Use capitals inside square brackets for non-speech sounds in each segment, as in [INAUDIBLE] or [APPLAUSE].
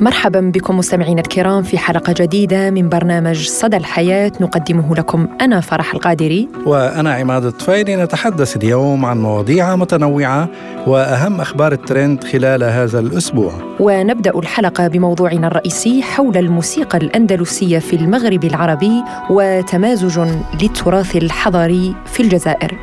مرحبا بكم مستمعينا الكرام في حلقة جديدة من برنامج صدى الحياة. نقدمه لكم أنا فرح القادري. وأنا عماد الطفيلي. نتحدث اليوم عن مواضيع متنوعة وأهم أخبار الترند خلال هذا الأسبوع. ونبدأ الحلقة بموضوعنا الرئيسي حول الموسيقى الأندلسية في المغرب العربي وتمازج للتراث الحضاري في الجزائر.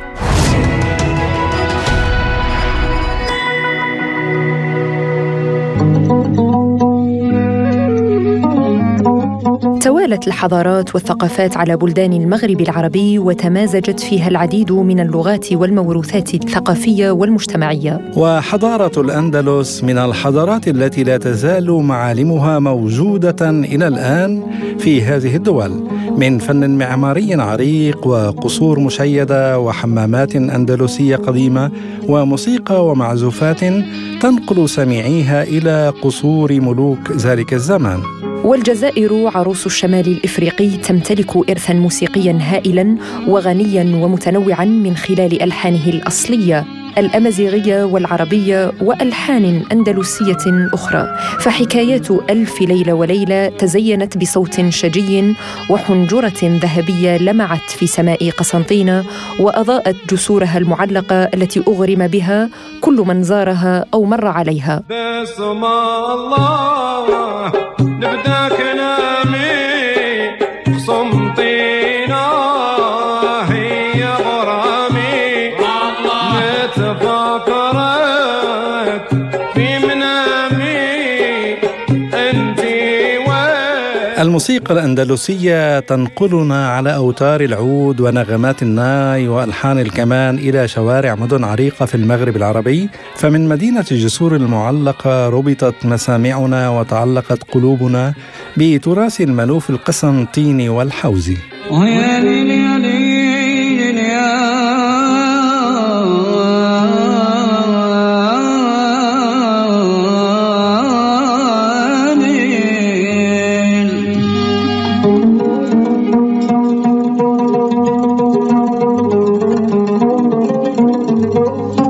توالت الحضارات والثقافات على بلدان المغرب العربي وتمازجت فيها العديد من اللغات والموروثات الثقافية والمجتمعية. وحضارة الأندلس من الحضارات التي لا تزال معالمها موجودة إلى الآن في هذه الدول من فن معماري عريق وقصور مشيدة وحمامات أندلسية قديمة وموسيقى ومعزوفات تنقل سميعيها إلى قصور ملوك ذلك الزمان. والجزائر عروس الشمال الإفريقي تمتلك ارثا موسيقيا هائلا وغنيا ومتنوعا من خلال ألحانه الأصلية الأمازيغية والعربية وألحان أندلسية أخرى. فحكايات ألف ليلة وليلة تزينت بصوت شجي وحنجرة ذهبية لمعت في سماء قسنطينة وأضاءت جسورها المعلقة التي أغرم بها كل من زارها أو مر عليها. بسم الله. الموسيقى الأندلسية تنقلنا على أوتار العود ونغمات الناي وألحان الكمان إلى شوارع مدن عريقة في المغرب العربي. فمن مدينة جسور المعلقة ربطت مسامعنا وتعلقت قلوبنا بتراث الملوف القسنطيني والحوزي. Thank you.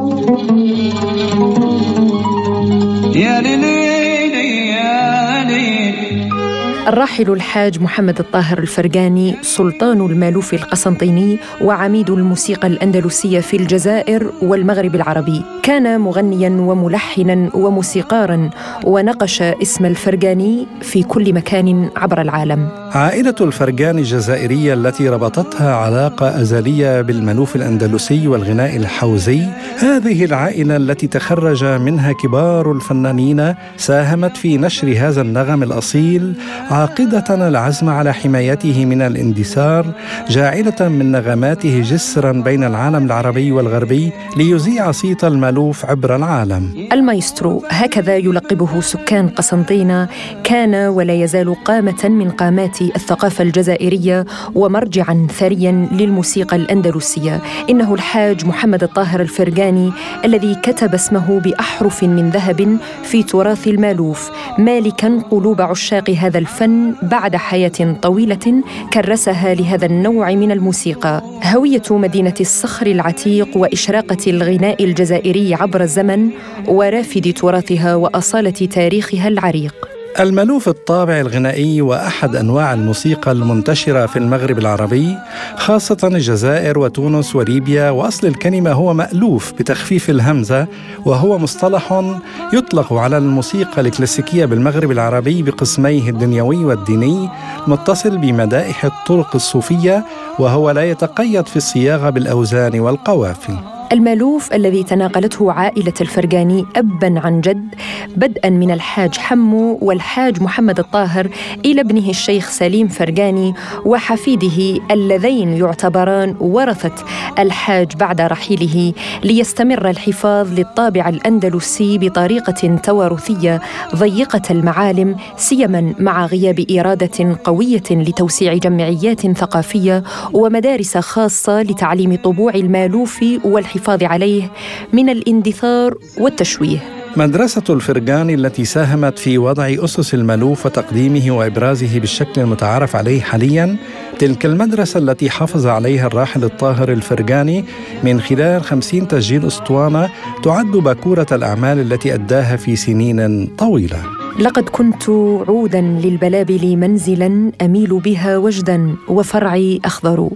الراحل الحاج محمد الطاهر الفرقاني سلطان المالوف القسنطيني وعميد الموسيقى الأندلسية في الجزائر والمغرب العربي. كان مغنيا وملحنا وموسيقارا ونقش اسم الفرقاني في كل مكان عبر العالم. عائلة الفرقاني الجزائرية التي ربطتها علاقة أزلية بالمالوف الأندلسي والغناء الحوزي هذه العائلة التي تخرج منها كبار الفنانين ساهمت في نشر هذا النغم الأصيل عاقدة العزم على حمايته من الاندثار جاعلة من نغماته جسرا بين العالم العربي والغربي ليذيع صيت المألوف عبر العالم. المايسترو هكذا يلقبه سكان قسنطينة كان ولا يزال قامة من قامات الثقافة الجزائرية ومرجعا ثريا للموسيقى الأندلسية. إنه الحاج محمد الطاهر الفرقاني الذي كتب اسمه بأحرف من ذهب في تراث المألوف مالكا قلوب عشاق هذا الفن بعد حياة طويلة كرسها لهذا النوع من الموسيقى. هوية مدينة الصخر العتيق وإشراقة الغناء الجزائري عبر الزمن ورافد تراثها وأصالة تاريخها العريق. الملوف الطابع الغنائي وأحد أنواع الموسيقى المنتشرة في المغرب العربي خاصة الجزائر وتونس وليبيا وأصل الكلمة هو مألوف بتخفيف الهمزة وهو مصطلح يطلق على الموسيقى الكلاسيكية بالمغرب العربي بقسميه الدنيوي والديني متصل بمدائح الطرق الصوفية وهو لا يتقيد في الصياغة بالأوزان والقوافي المألوف الذي تناقلته عائلة الفرقاني أبا عن جد بدءا من الحاج حمو والحاج محمد الطاهر إلى ابنه الشيخ سليم فرقاني وحفيده اللذين يعتبران ورثة الحاج بعد رحيله ليستمر الحفاظ للطابع الأندلسي بطريقة توارثية ضيقة المعالم سيما مع غياب إرادة قوية لتوسيع جمعيات ثقافية ومدارس خاصة لتعليم طبوع المألوف والحفاظ الحفاظ عليه من الاندثار والتشويه. مدرسة الفرقان التي ساهمت في وضع أسس المألوف وتقديمه وإبرازه بالشكل المتعارف عليه حاليا تلك المدرسة التي حافظ عليها الراحل الطاهر الفرقاني من خلال خمسين تسجيل أسطوانة تعد باكورة الأعمال التي أداها في سنين طويلة. لقد كنت عودا للبلابل منزلا أميل بها وجدا وفرعي أخضر.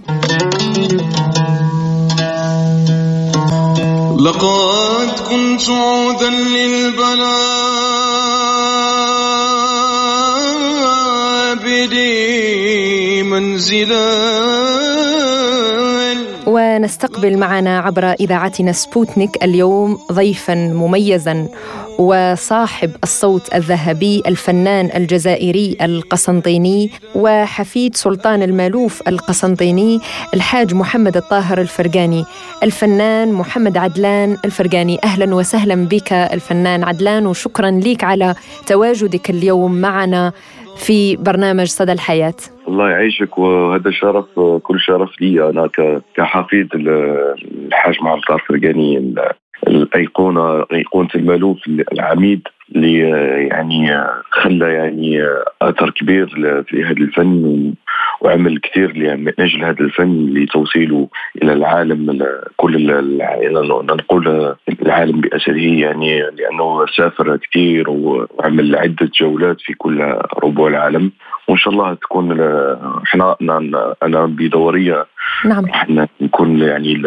لقد كنت عودا للبلابل منزلا. ونستقبل معنا عبر إذاعتنا سبوتنيك اليوم ضيفا مميزا وصاحب الصوت الذهبي الفنان الجزائري القسنطيني وحفيد سلطان المالوف القسنطيني الحاج محمد الطاهر الفرقاني الفنان محمد عدلان الفرقاني. أهلا وسهلا بك الفنان عدلان وشكرا لك على تواجدك اليوم معنا في برنامج صدى الحياة. الله يعيشك وهذا شرف كل شرف لي أنا كحفيد الحاج الطاهر الفرقاني الأيقونة أيقونة المألوف العميد اللي يعني خلى يعني أثر كبير في هذا الفن. وعمل كثير من أجل هذا الفن لتوصيله إلى العالم كل نقول العالم بأسره. يعني لأنه سافر كثير وعمل عدة جولات في كل ربوع العالم. وإن شاء الله تكون إحنا أنا بدورية نعم. إحنا نكون يعني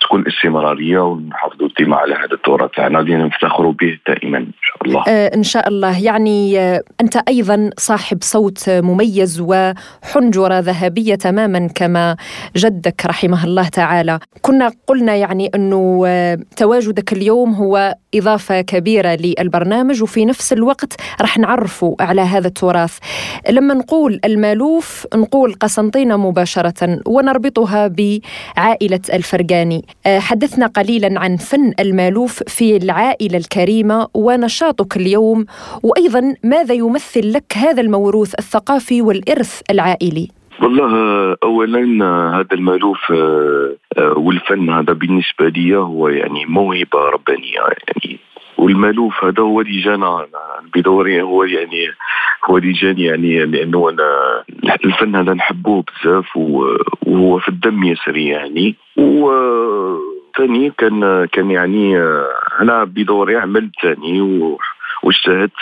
تكون استمرارية ونحافظوا ديما على هذا التراث تاعنا اللي نفتخروا به دائما إن شاء الله. آه إن شاء الله. يعني آه أنت أيضا صاحب صوت مميز وحنجرة ذهبية تماما كما جدك رحمه الله تعالى. كنا قلنا يعني أنه آه تواجدك اليوم هو إضافة كبيرة للبرنامج وفي نفس الوقت رح نعرفوا على هذا التراث. لما نقول المألوف نقول قسنطينة مباشرة ونربطها بعائلة الفرقاني. آه، حدثنا قليلا عن فن المالوف في العائلة الكريمة ونشاطك اليوم وأيضا ماذا يمثل لك هذا الموروث الثقافي والإرث العائلي؟ والله اولا هذا المالوف آه، آه، والفن هذا بالنسبة لي هو يعني موهبة ربانية يعني والمالوف هذا هو اللي جانا بدوري هو يعني هو اللي جاني يعني لأنه أنا الفن هذا نحبوه بزاف وهو في الدم يسري يعني. و ثاني كان كان يعني أنا بدوري عملت ثاني واجتهدت.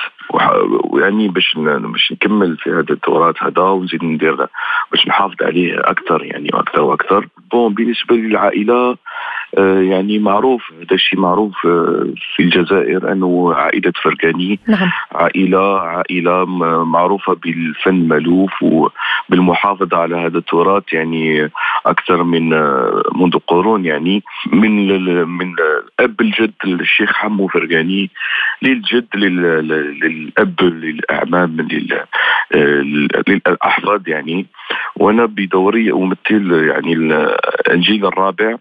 ويعني باش باش نكمل في هذا التراث هذا ونزيد ندير باش نحافظ عليه أكثر يعني وأكثر وأكثر. بون بالنسبة للعائلة آه، يعني معروف هذا الشيء معروف آه، في الجزائر أنه عائلة فرقاني نعم. عائلة عائلة معروفة بالفن مألوف وبالمحافظه على هذا التراث يعني أكثر من آه، منذ قرون يعني. من من الأب الجد الشيخ حمو فرقاني للجد للأب للأعمام للأحفاد يعني. وأنا بدوري أمثل يعني الجيل الرابع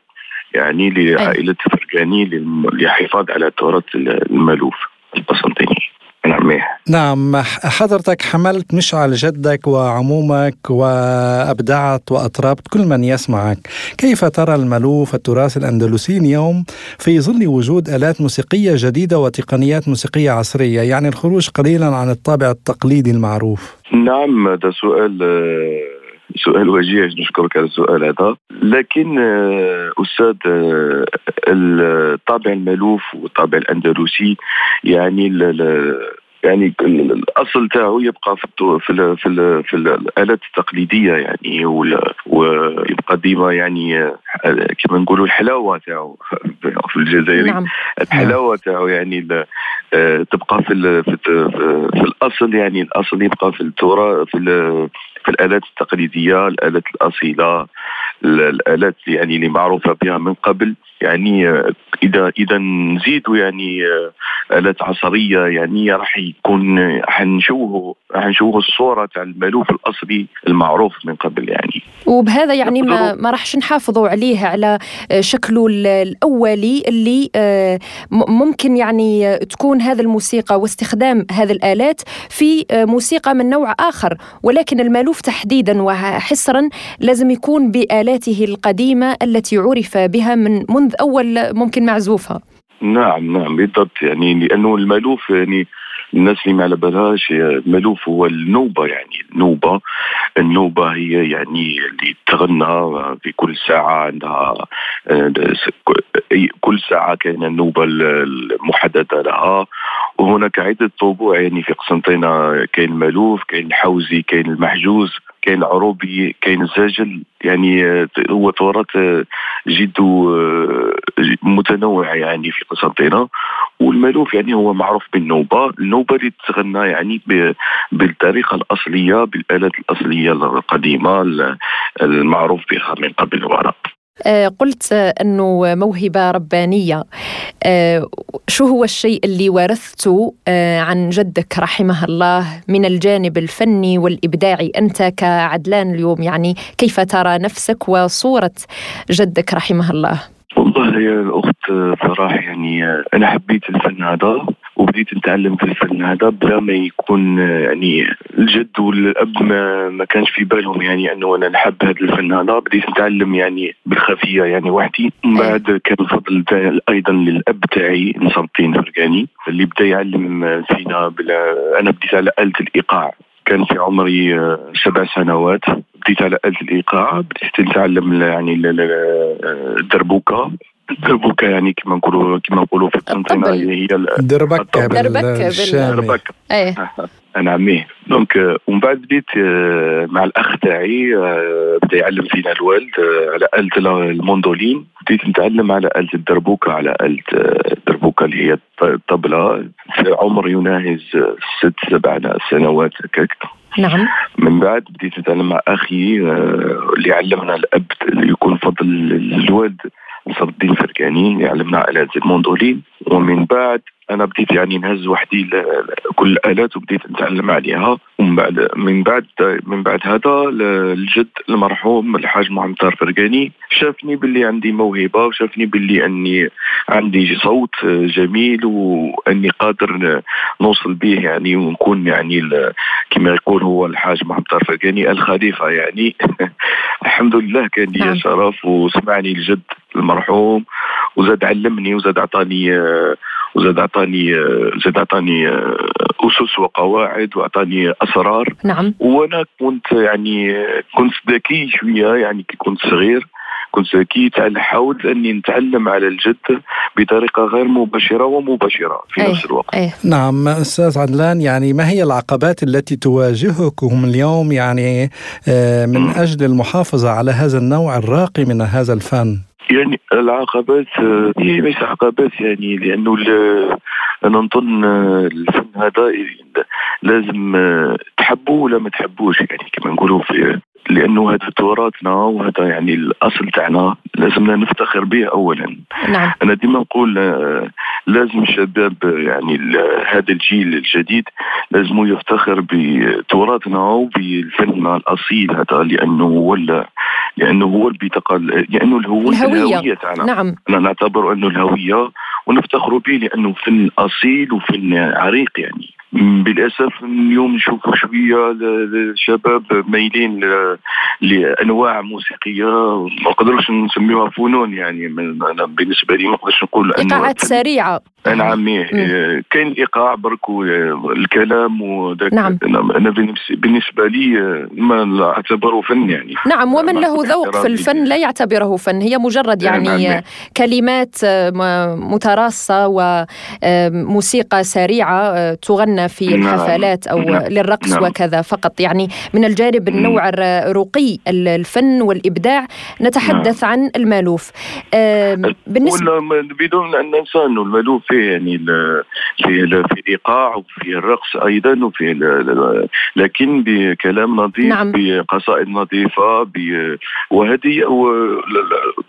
يعني لعائلة فرقاني للحفاظ على التراث المألوف. القسنطيني نعم نعم حضرتك حملت مشعل جدك وعمومك وأبدعت وأطربت كل من يسمعك. كيف ترى المالوف التراث الاندلسي اليوم في ظل وجود آلات موسيقية جديدة وتقنيات موسيقية عصرية؟ يعني الخروج قليلا عن الطابع التقليدي المعروف. نعم هذا سؤال سؤال وجيه نشكرك على السؤال هذا. لكن آه، أستاذ آه، الطابع المالوف والطابع الأندلسي يعني يعني الأصل تاعو يبقى في في في, في الآلات التقليدية يعني ويبقى ديما يعني آه، كما نقولوا الحلاوة تاعو [LAUGHS] في الجزائري نعم. الحلاوة تاعو يعني تبقى في في, في الأصل يعني الأصل يبقى في التراث في في الآلات التقليدية الآلات الأصيلة الآلات يعني اللي معروفة بها من قبل يعني اذا إذا نزيدوا يعني آلات عصرية يعني راح يكون حنشوه حنشوه الصورة تاع المألوف الأصلي المعروف من قبل يعني. وبهذا يعني ما ما راحش نحافظوا عليه على شكله الاولي اللي آه، ممكن يعني تكون هذا الموسيقى واستخدام هذه الآلات في آه، موسيقى من نوع آخر ولكن المألوف تحديدا وحصرا لازم يكون بآلاته القديمة التي عرف بها من منذ أول ممكن معزوفة. نعم نعم بالضبط. يعني لأنه المألوف يعني الناس اللي ما على بالهاش المألوف هو النوبة يعني النوبة. النوبة هي يعني اللي تغنى في كل ساعة عندها كل ساعة كاينة النوبة المحددة لها. وهناك عدة طبوع يعني في قسنطينة كاين المالوف كاين الحوزي كاين المحجوز كاين العروبي كاين الزاجل. يعني هو تراث جد متنوع يعني في قسنطينة. والمألوف يعني هو معروف بالنوبة. النوبة اللي تتغنى يعني بالطريقة الأصلية بالآلات الأصلية القديمة المعروف بها من قبل آه، قلت أنه موهبة ربانية. آه، شو هو الشيء اللي ورثته آه، عن جدك رحمه الله من الجانب الفني والإبداعي؟ أنت كعدلان اليوم يعني كيف ترى نفسك وصورة جدك رحمه الله؟ والله يا الأخت صراحة يعني أنا حبيت الفن هذا. وبديت نتعلم في الفن هذا بلا ما يكون يعني الجد والأب ما, ما كانش في بالهم يعني أنه أنا نحب هذا الفن هذا. بديت نتعلم يعني بالخفية يعني وحدي. من بعد كان الفضل أيضا للأب تاعي نصر الدين فرقاني اللي بدأ يعلم فينا بلا أنا بديت على آلة الإيقاع. كان في عمري سبع سنوات. بديت على آلة الإيقاع بديت نتعلم يعني الدربوكة دربوكه يعني كما نقولوا كما نقولوا في القنطرة هي دربكة دربكة دربكة. إيه. نعم donc ومن بعد بديت آه، مع الأخ تاعي آه، بدأ يعلم فينا الوالد على آلة الموندولين. بديت نتعلم على آلة الدربوكة على آلة الدربوكة اللي هي الطبلة. في عمر يناهز ست سبع سنوات هكاك. نعم. من بعد بديت نتعلم مع أخي اللي علمنا الأب اللي يكون فضل الوالد. نصر الدين يعلمنا على الموندولين ومن بعد أنا بديت يعني نهز وحدي كل الآلات وبديت نتعلم عليها. ومن بعد من بعد من بعد هذا الجد المرحوم الحاج محمد فرقاني. شافني باللي عندي موهبة وشافني باللي أني عندي صوت جميل وأني قادر نوصل به يعني ونكون يعني كما يقول هو الحاج محمد فرقاني الخليفة يعني. [LAUGHS] الحمد لله كان لي نعم. شرف وسمعني الجد المرحوم وزاد علمني وزاد اعطاني وزاد اعطاني زاد اعطاني أسس وقواعد واعطاني أسرار نعم وأنا كنت يعني كنت ذكي شوية يعني كي كنت صغير كنت ذكي حاولت اني نتعلم على الجد بطريقة غير مباشرة ومباشرة في أيه. نفس الوقت. أيه. نعم أستاذ عدلان يعني ما هي العقبات التي تواجهكم اليوم يعني آه، من. أجل المحافظة على هذا النوع الراقي من هذا الفن؟ يعني العقبات هي ليس عقبات يعني لأنه أنا نظن الفن هذا لازم تحبوه ولا ما تحبوش يعني كما نقولوا في لأنه هذا تراثنا وهذا يعني الأصل تاعنا لازمنا نفتخر به اولا نعم. أنا ديما نقول لازم الشباب يعني هذا الجيل الجديد لازم يفتخر بتراثنا وبالفن الأصيل هذا لأنه هو لأنه هو البطاقه لأنه هو الهوية, الهوية تاعنا. نعم. أنا نعتبر أنه الهوية ونفتخر به لأنه فن اصيل وفن عريق يعني. بالأسف اليوم نشوف شوية الشباب مايلين لأنواع موسيقية ما نقدرش نسميوها فنون يعني أنا بالنسبة لي ما نقدرش نقول إيقاعات سريعة. نعم كاين الايقاع برك الكلام وذاك نعم. أنا بالنسبة لي ما أعتبره فن يعني. نعم ومن له ذوق في الفن لا يعتبره فن. هي مجرد يعني نعم. كلمات متراصة وموسيقى سريعة تغنى في نعم. الحفلات أو نعم. للرقص نعم. وكذا فقط يعني من الجانب النوع الرقي الفن والإبداع نتحدث نعم. عن المألوف بالنسبة بدون أن ننسى أنه المألوف فيه يعني في في الايقاع وفي الرقص أيضا وفي لكن بكلام نظيف نعم. بقصائد نظيفة وهذه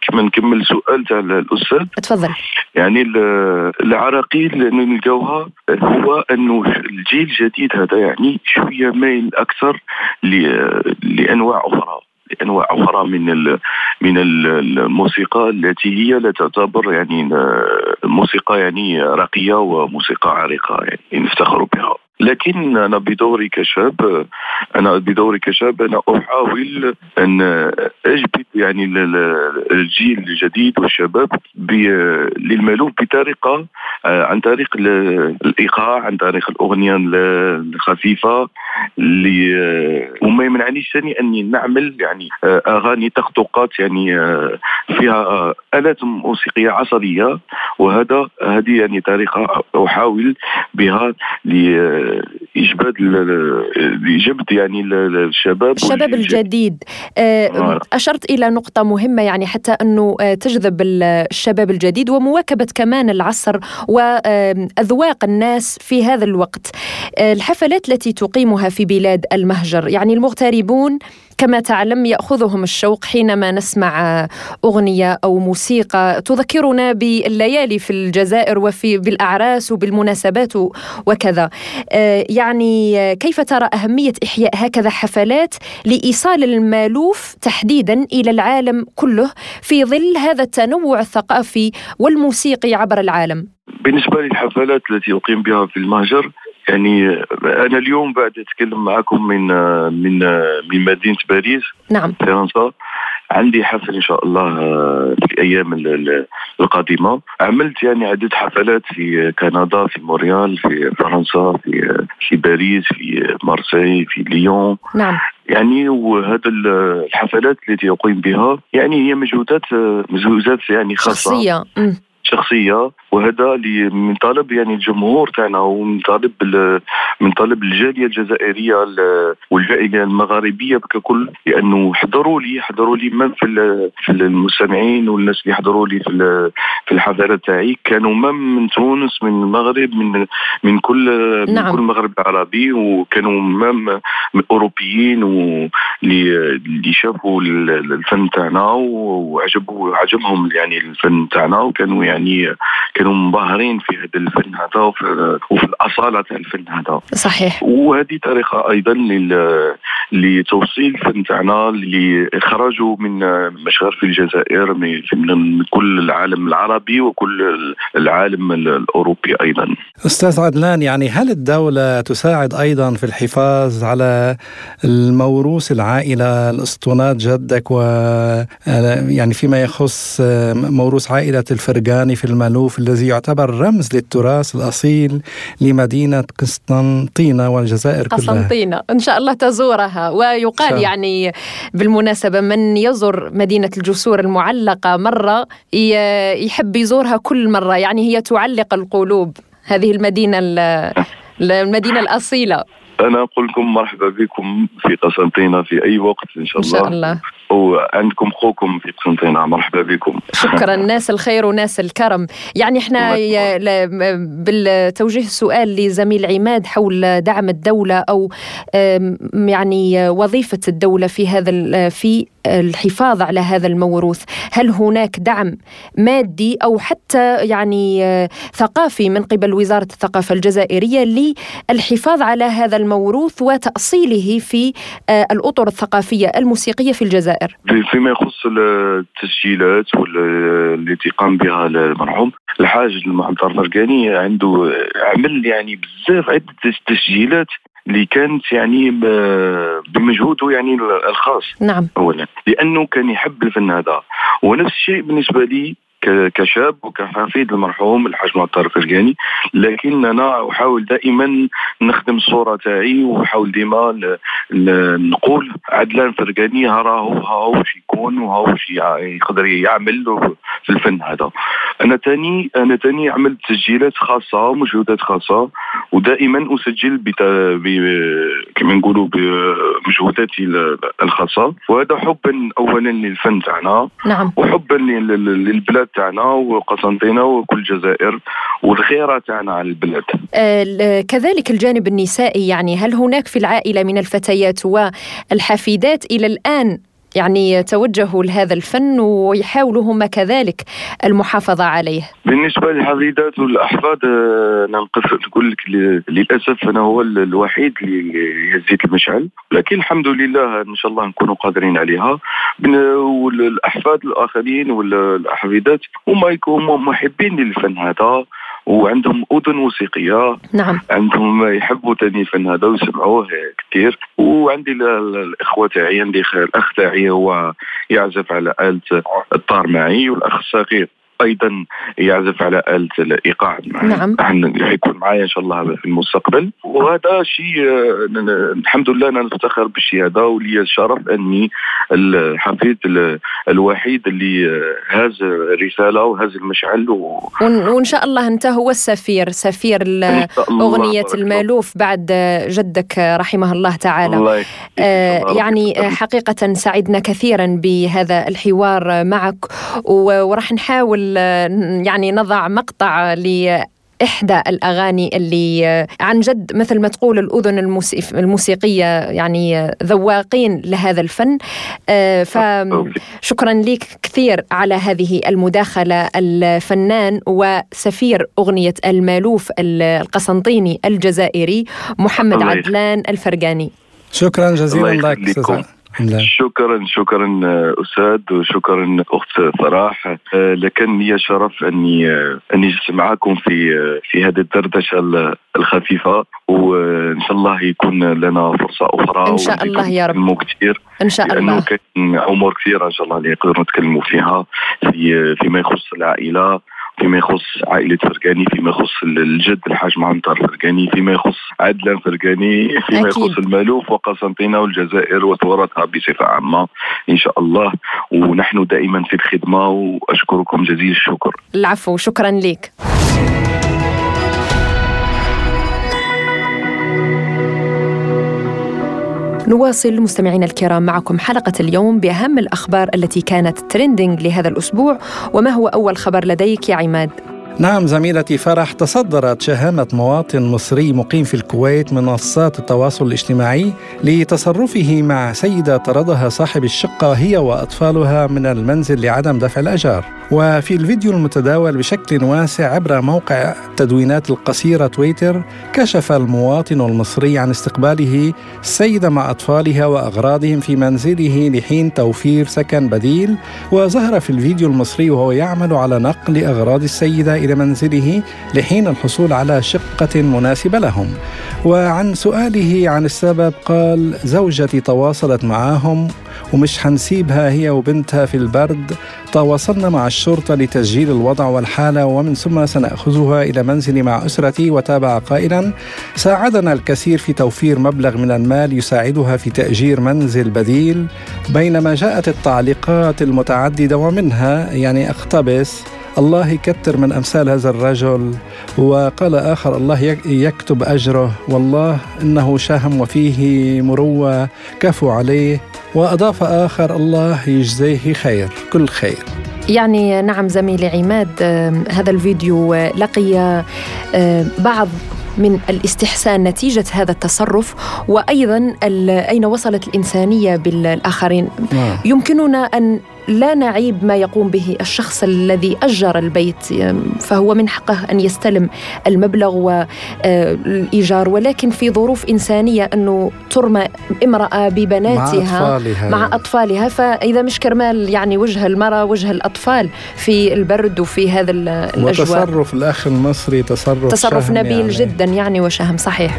كما نكمل سؤال تاع الأستاذ تفضل يعني العراقيل نلقاوها هو أنه الجيل الجديد هذا يعني شوية مايل أكثر لأنواع أخرى انواع أخرى من من الموسيقى التي هي لا تعتبر يعني موسيقى يعني راقية وموسيقى عريقة يعني نفتخر بها. لكن أنا بدوري كشاب أنا بدوري كشاب أنا أحاول أن أجبد يعني الجيل الجديد والشباب للمالوف بطريقة عن طريق الإيقاع عن طريق الأغنية الخفيفة اللي وما يمنعنيش ثاني أني نعمل يعني أغاني تخطوقات يعني فيها آلات موسيقية عصرية وهذا هذه يعني طريقة أحاول بها لإجباد لجبد يعني الشباب الشباب الجديد. آه، أشرت إلى نقطة مهمة يعني حتى أنه آه، تجذب الشباب الجديد ومواكبة كمان العصر وأذواق الناس في هذا الوقت. آه، الحفلات التي تقيمها في بلاد المهجر يعني المغتربون كما تعلم يأخذهم الشوق حينما نسمع أغنية أو موسيقى تذكرنا بالليالي في الجزائر وفي بالأعراس وبالمناسبات وكذا. آه، يعني كيف ترى أهمية إحياء هكذا حفلات لإيصال المألوف تحديدا إلى العالم كله في ظل هذا التنوع الثقافي والموسيقي عبر العالم؟ بالنسبة للحفلات التي أقيم بها في المهجر يعني أنا اليوم بعد أتكلم معكم من من من مدينة باريس نعم. فرنسا. عندي حفل إن شاء الله في الأيام القادمة. عملت يعني عدة حفلات في كندا في موريال في فرنسا في في باريس في مارسي في ليون. نعم. يعني وهذا الحفلات التي أقيم بها يعني هي مجهودات مجهودات يعني خاصة. شخصية. شخصية وهذا من طلب يعني الجمهور تاعنا ومن طلب من طلب الجالية الجزائرية والجاليه المغاربية ككل لأنه حضروا لي حضروا لي من في في المستمعين والناس اللي حضروا لي في في الحفلات تاعي كانوا من من تونس من المغرب من من كل نعم. من كل المغرب العربي وكانوا من أوروبيين اللي شافوا الفن تاعنا وعجبوا عجبهم يعني الفن تاعنا وكانوا يعني كانوا منبهرين في هذا الفن هذا وفي, الأصالة تاع الفن هذا. صحيح. وهذه طريقة أيضا لتوصيل الفن تاعنا لاخراجه من مشاغل في الجزائر من كل العالم العربي وكل العالم الأوروبي أيضا. أستاذ عدنان يعني هل الدولة تساعد أيضا في الحفاظ على الموروث العائلة الاسطوانات جدك و يعني فيما يخص موروث عائلة الفرقاني في المألوف الذي يعتبر رمز للتراث الأصيل لمدينة قسطنطينة والجزائر كلها. قسطنطينة. إن شاء الله تزورها. ويقال يعني بالمناسبة من يزور مدينة الجسور المعلقة مرة يحب يزورها كل مرة. يعني هي تعلق القلوب هذه المدينة المدينة الأصيلة. أنا أقول لكم مرحبا بكم في قسنطينة في أي وقت إن شاء الله إن شاء الله. وعندكم خوكم في قسنطينة. مرحبا بكم. شكرا. [LAUGHS] ناس الخير وناس الكرم. يعني إحنا بالتوجيه سؤال لزميل عماد حول دعم الدولة أو يعني وظيفة الدولة في هذا في الحفاظ على هذا الموروث؟ هل هناك دعم مادي أو حتى يعني ثقافي من قبل وزارة الثقافة الجزائرية للحفاظ على هذا الموروث وتأصيله في الأطر الثقافية الموسيقية في الجزائر؟ فيما يخص التسجيلات التي قام بها المرحوم الحاج المحمد الفرقاني عنده عمل يعني بزاف عدة تسجيلات اللي كانت يعني بمجهوده يعني الخاص. نعم. اولا. لأنه كان يحب الفن هذا. ونفس الشيء بالنسبة لي كشاب وكحفيد المرحوم الحاج معطر الفرقاني. لكن أنا أحاول دائما نخدم الصورة تاعي واحاول ديما نقول عدلان فرقاني ها راهو ها هو واش يكون وها واش يقدر يعمل في الفن هذا. أنا تاني أنا تاني عملت تسجيلات خاصة ومجهودات خاصة ودائما أسجل. ب... كما نقولوا بمجهوداتي الخاصة. وهذا حبا اولا للفن تاعنا. نعم. وحبا للبلاد تاعنا وقسنطينة وكل الجزائر والغيرة تاعنا على البلاد. آه كذلك الجانب النسائي يعني هل هناك في العائلة من الفتيات والحفيدات إلى الآن يعني توجهوا لهذا الفن ويحاولوا هم كذلك المحافظة عليه. بالنسبة للحفيدات والأحفاد آه، أنا نقول لك للأسف أنا هو الوحيد اللي يزيد المشعل لكن الحمد لله إن شاء الله نكونوا قادرين عليها. والأحفاد الآخرين والحفيدات هم يكونوا محبين للفن هذا. وعندهم أذن موسيقيه نعم. عندهم يحبوا تاني الفن هذا ويسمعوه كثير. وعندي ال- ال- الإخوة تاعي عندي الأخ تاعي هو يعزف على آلة الطار معي والأخ الصغير. أيضا يعزف على آلة الإيقاع نعم. حيكون معايا إن شاء الله في المستقبل وهذا شيء آه، الحمد لله أنا نفتخر بالشيء هذا ولي الشرف أني الحفيد ال- الوحيد اللي آه، هاز رسالة وهاز المشعل و... وإن شاء الله أنت هو السفير سفير الله. المألوف بعد جدك رحمه الله تعالى الله. آه، يعني. آه، حقيقة سعدنا كثيرا بهذا الحوار معك وراح نحاول يعني نضع مقطع ل إحدى الأغاني اللي آه، عن جد مثل ما تقول الأذن الموسي- الموسيقية يعني آه، ذواقين لهذا الفن. آه، فشكرا لك كثير على هذه المداخلة الفنان وسفير أغنية المألوف ال- القسنطيني الجزائري محمد. عدلان الفرقاني. شكرا جزيلا لك أستاذ. شكرا شكرا آه، أستاذ وشكرا أخت فرح. آه، لكن لي شرف أني آه، أني جلست معكم في آه، في هذه الدردشة ال- الخفيفة. وإن شاء الله يكون لنا فرصة أخرى إن شاء الله يا رب. كثير إن شاء لأنه الله. كاين أمور كثيرة إن شاء الله اللي نقدروا نتكلموا فيها في فيما يخص العائلة. فيما يخص عائلة فرقاني فيما يخص الجد الحاج معنطر فرقاني فيما يخص عدلان فرقاني فيما أكيد. يخص المألوف وقسنطينة والجزائر وتراثها بصفة عامة إن شاء الله. ونحن دائما في الخدمة وأشكركم جزيل الشكر. العفو شكرا لك. نواصل مستمعينا الكرام معكم حلقة اليوم بأهم الأخبار التي كانت ترندنج لهذا الأسبوع وما هو أول خبر لديك يا عماد؟ نعم زميلتي فرح تصدرت شهامة مواطن مصري مقيم في الكويت منصات التواصل الاجتماعي لتصرفه مع سيدة طردها صاحب الشقة هي وأطفالها من المنزل لعدم دفع الأجار. وفي الفيديو المتداول بشكل واسع عبر موقع التدوينات القصيرة تويتر كشف المواطن المصري عن استقباله السيدة مع أطفالها وأغراضهم في منزله لحين توفير سكن بديل. وظهر في الفيديو المصري وهو يعمل على نقل أغراض السيدة إلى منزله لحين الحصول على شقة مناسبة لهم. وعن سؤاله عن السبب قال زوجتي تواصلت معاهم ومش حنسيبها هي وبنتها في البرد. تواصلنا مع الشرطة لتسجيل الوضع والحالة ومن ثم سنأخذها إلى منزلي مع أسرتي. وتابع قائلا ساعدنا الكثير في توفير مبلغ من المال يساعدها في تأجير منزل بديل. بينما جاءت التعليقات المتعددة ومنها يعني أقتبس الله يكتر من أمثال هذا الرجل وقال آخر الله يك- يكتب أجره. والله إنه شهم وفيه مروة كفوا عليه. وأضاف آخر الله يجزيه خير كل خير. يعني نعم زميلي عماد هذا الفيديو آه، لقي آه، بعض من الاستحسان نتيجة هذا التصرف وأيضا أين وصلت الإنسانية بالآخرين. نعم. يمكننا أن لا نعيب ما يقوم به الشخص الذي أجر البيت فهو من حقه أن يستلم المبلغ والإيجار. ولكن في ظروف إنسانية أنه ترمى امرأة مع ببناتها أطفالها. مع أطفالها. فإذا مش كرمال يعني وجه المرأة وجه الأطفال في البرد وفي هذا ال- الأجواء. وتصرف الأخ المصري تصرف تصرف نبيل يعني. جدا يعني وشهم صحيح.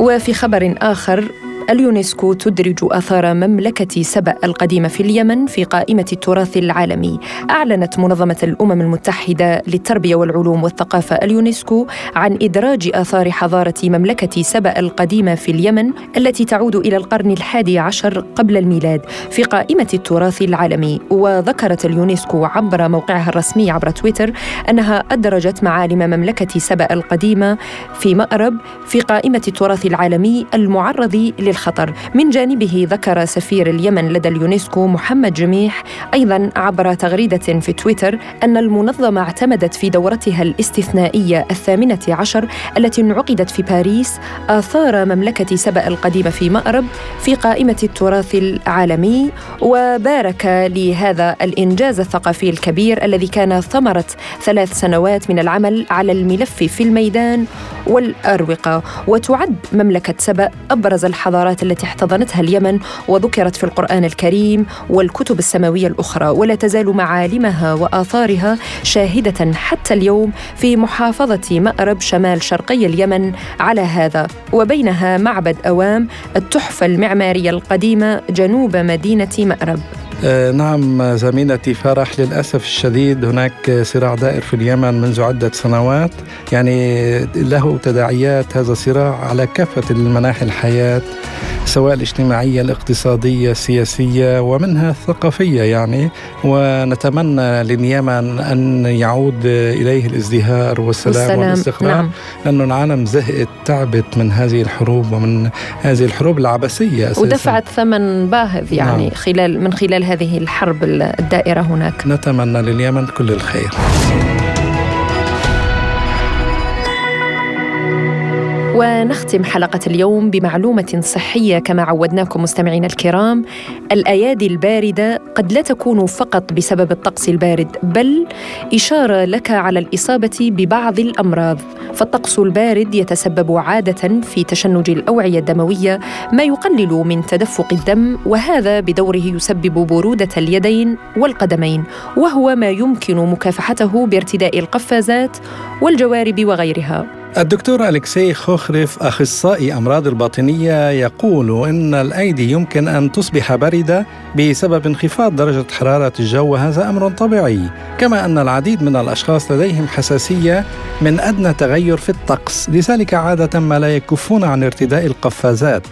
وفي خبر آخر اليونسكو تدرج آثار مملكة سبأ القديمة في اليمن في قائمة التراث العالمي. أعلنت منظمة الأمم المتحدة للتربية والعلوم والثقافة اليونسكو عن إدراج آثار حضارة مملكة سبأ القديمة في اليمن التي تعود إلى القرن الحادي عشر قبل الميلاد في قائمة التراث العالمي. وذكرت اليونسكو عبر موقعها الرسمي عبر تويتر أنها أدرجت معالم مملكة سبأ القديمة في مأرب في قائمة التراث العالمي المعرض للخطر من جانبه ذكر سفير اليمن لدى اليونسكو محمد جميح أيضا عبر تغريدة في تويتر أن المنظمة اعتمدت في دورتها الاستثنائية الثامنة عشر التي انعقدت في باريس آثار مملكة سبأ القديمة في مأرب في قائمة التراث العالمي وبارك لهذا الإنجاز الثقافي الكبير الذي كان ثمرة ثلاث سنوات من العمل على الملف في الميدان والأروقة. وتعد مملكة سبأ أبرز الحضارات التي احتضنتها اليمن وذكرت في القرآن الكريم والكتب السماوية الأخرى ولا تزال معالمها وآثارها شاهدة حتى اليوم في محافظة مأرب شمال شرقي اليمن على هذا. وبينها معبد أوام التحفة المعمارية القديمة جنوب مدينة مأرب. نعم زميلتي فرح للأسف الشديد. هناك صراع دائر في اليمن منذ عدة سنوات. يعني له تداعيات هذا الصراع على كافة المناحي الحياة. سواء الاجتماعية الاقتصادية السياسية ومنها الثقافية يعني ونتمنى لليمن أن يعود إليه الازدهار والسلام, والسلام. والاستقرار نعم. لأنه العالم زهقت تعبت من هذه الحروب ومن هذه الحروب العبثية أساسا. ودفعت ثمن باهظ يعني نعم. خلال من خلال هذه الحرب الدائرة هناك نتمنى لليمن كل الخير ونختم حلقة اليوم بمعلومة صحية كما عودناكم مستمعينا الكرام. الأيادي الباردة قد لا تكون فقط بسبب الطقس البارد بل إشارة لك على الإصابة ببعض الأمراض. فالطقس البارد يتسبب عادة في تشنج الأوعية الدموية ما يقلل من تدفق الدم وهذا بدوره يسبب برودة اليدين والقدمين وهو ما يمكن مكافحته بارتداء القفازات والجوارب وغيرها. الدكتور أليكسي خوخريف أخصائي أمراض الباطنية يقول إن الأيدي يمكن أن تصبح باردة بسبب انخفاض درجة حرارة الجو وهذا أمر طبيعي. كما أن العديد من الأشخاص لديهم حساسية من أدنى تغير في الطقس. لذلك عادة ما لا يكفون عن ارتداء القفازات.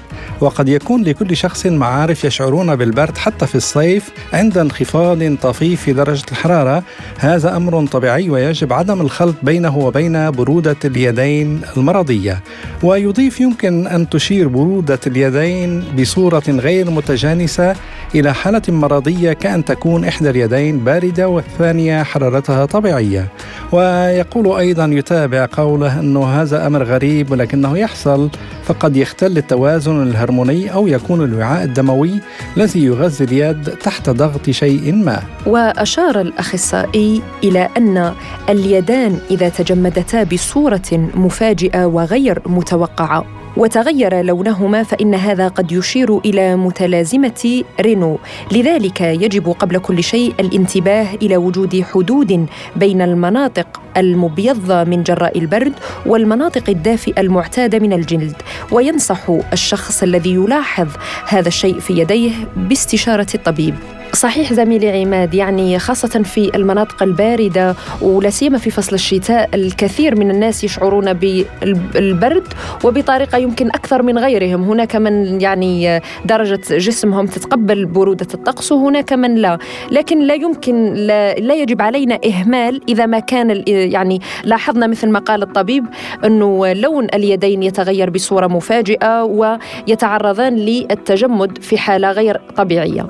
وقد يكون لكل شخص معارف يشعرون بالبرد حتى في الصيف عند انخفاض طفيف في درجة الحرارة. هذا أمر طبيعي ويجب عدم الخلط بينه وبين برودة اليدين المرضية ويضيف يمكن أن تشير برودة اليدين بصورة غير متجانسة إلى حالة مرضية كأن تكون إحدى اليدين باردة والثانية حرارتها طبيعية. ويقول أيضا يتابع قوله أنه هذا أمر غريب ولكنه يحصل فقد يختل التوازن الهرموني أو يكون الوعاء الدموي الذي يغذي اليد تحت ضغط شيء ما. وأشار الأخصائي إلى أن اليدان إذا تجمدتا بصورة مفاجئة وغير متوقعة. وتغير لونهما فإن هذا قد يشير إلى متلازمة رينو. لذلك يجب قبل كل شيء الانتباه إلى وجود حدود بين المناطق المبيضة من جراء البرد والمناطق الدافئة المعتادة من الجلد. وينصح الشخص الذي يلاحظ هذا الشيء في يديه باستشارة الطبيب. صحيح زميلي عماد يعني خاصة في المناطق الباردة ولا سيما في فصل الشتاء الكثير من الناس يشعرون بالبرد وبطريقة يمكن أكثر من غيرهم. هناك من يعني درجة جسمهم تتقبل برودة الطقس وهناك من لا. لكن لا يمكن لا, لا يجب علينا إهمال إذا ما كان يعني لاحظنا مثل ما قال الطبيب أنه لون اليدين يتغير بصورة مفاجئة ويتعرضان للتجمد في حالة غير طبيعية.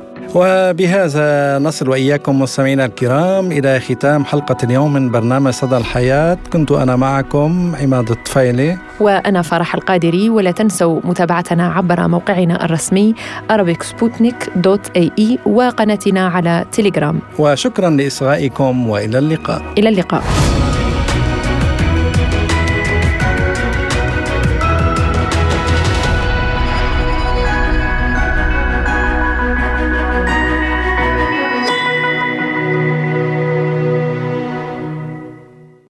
وبهذا نصل وإياكم مستمعينا الكرام إلى ختام حلقة اليوم من برنامج صدى الحياة. كنت أنا معكم عماد الطفيلي. وأنا فرح القادري ولا تنسوا متابعتنا عبر موقعنا الرسمي arabicsputnik.ae وقناتنا على تليجرام وشكرا لإصغائكم وإلى اللقاء. إلى اللقاء.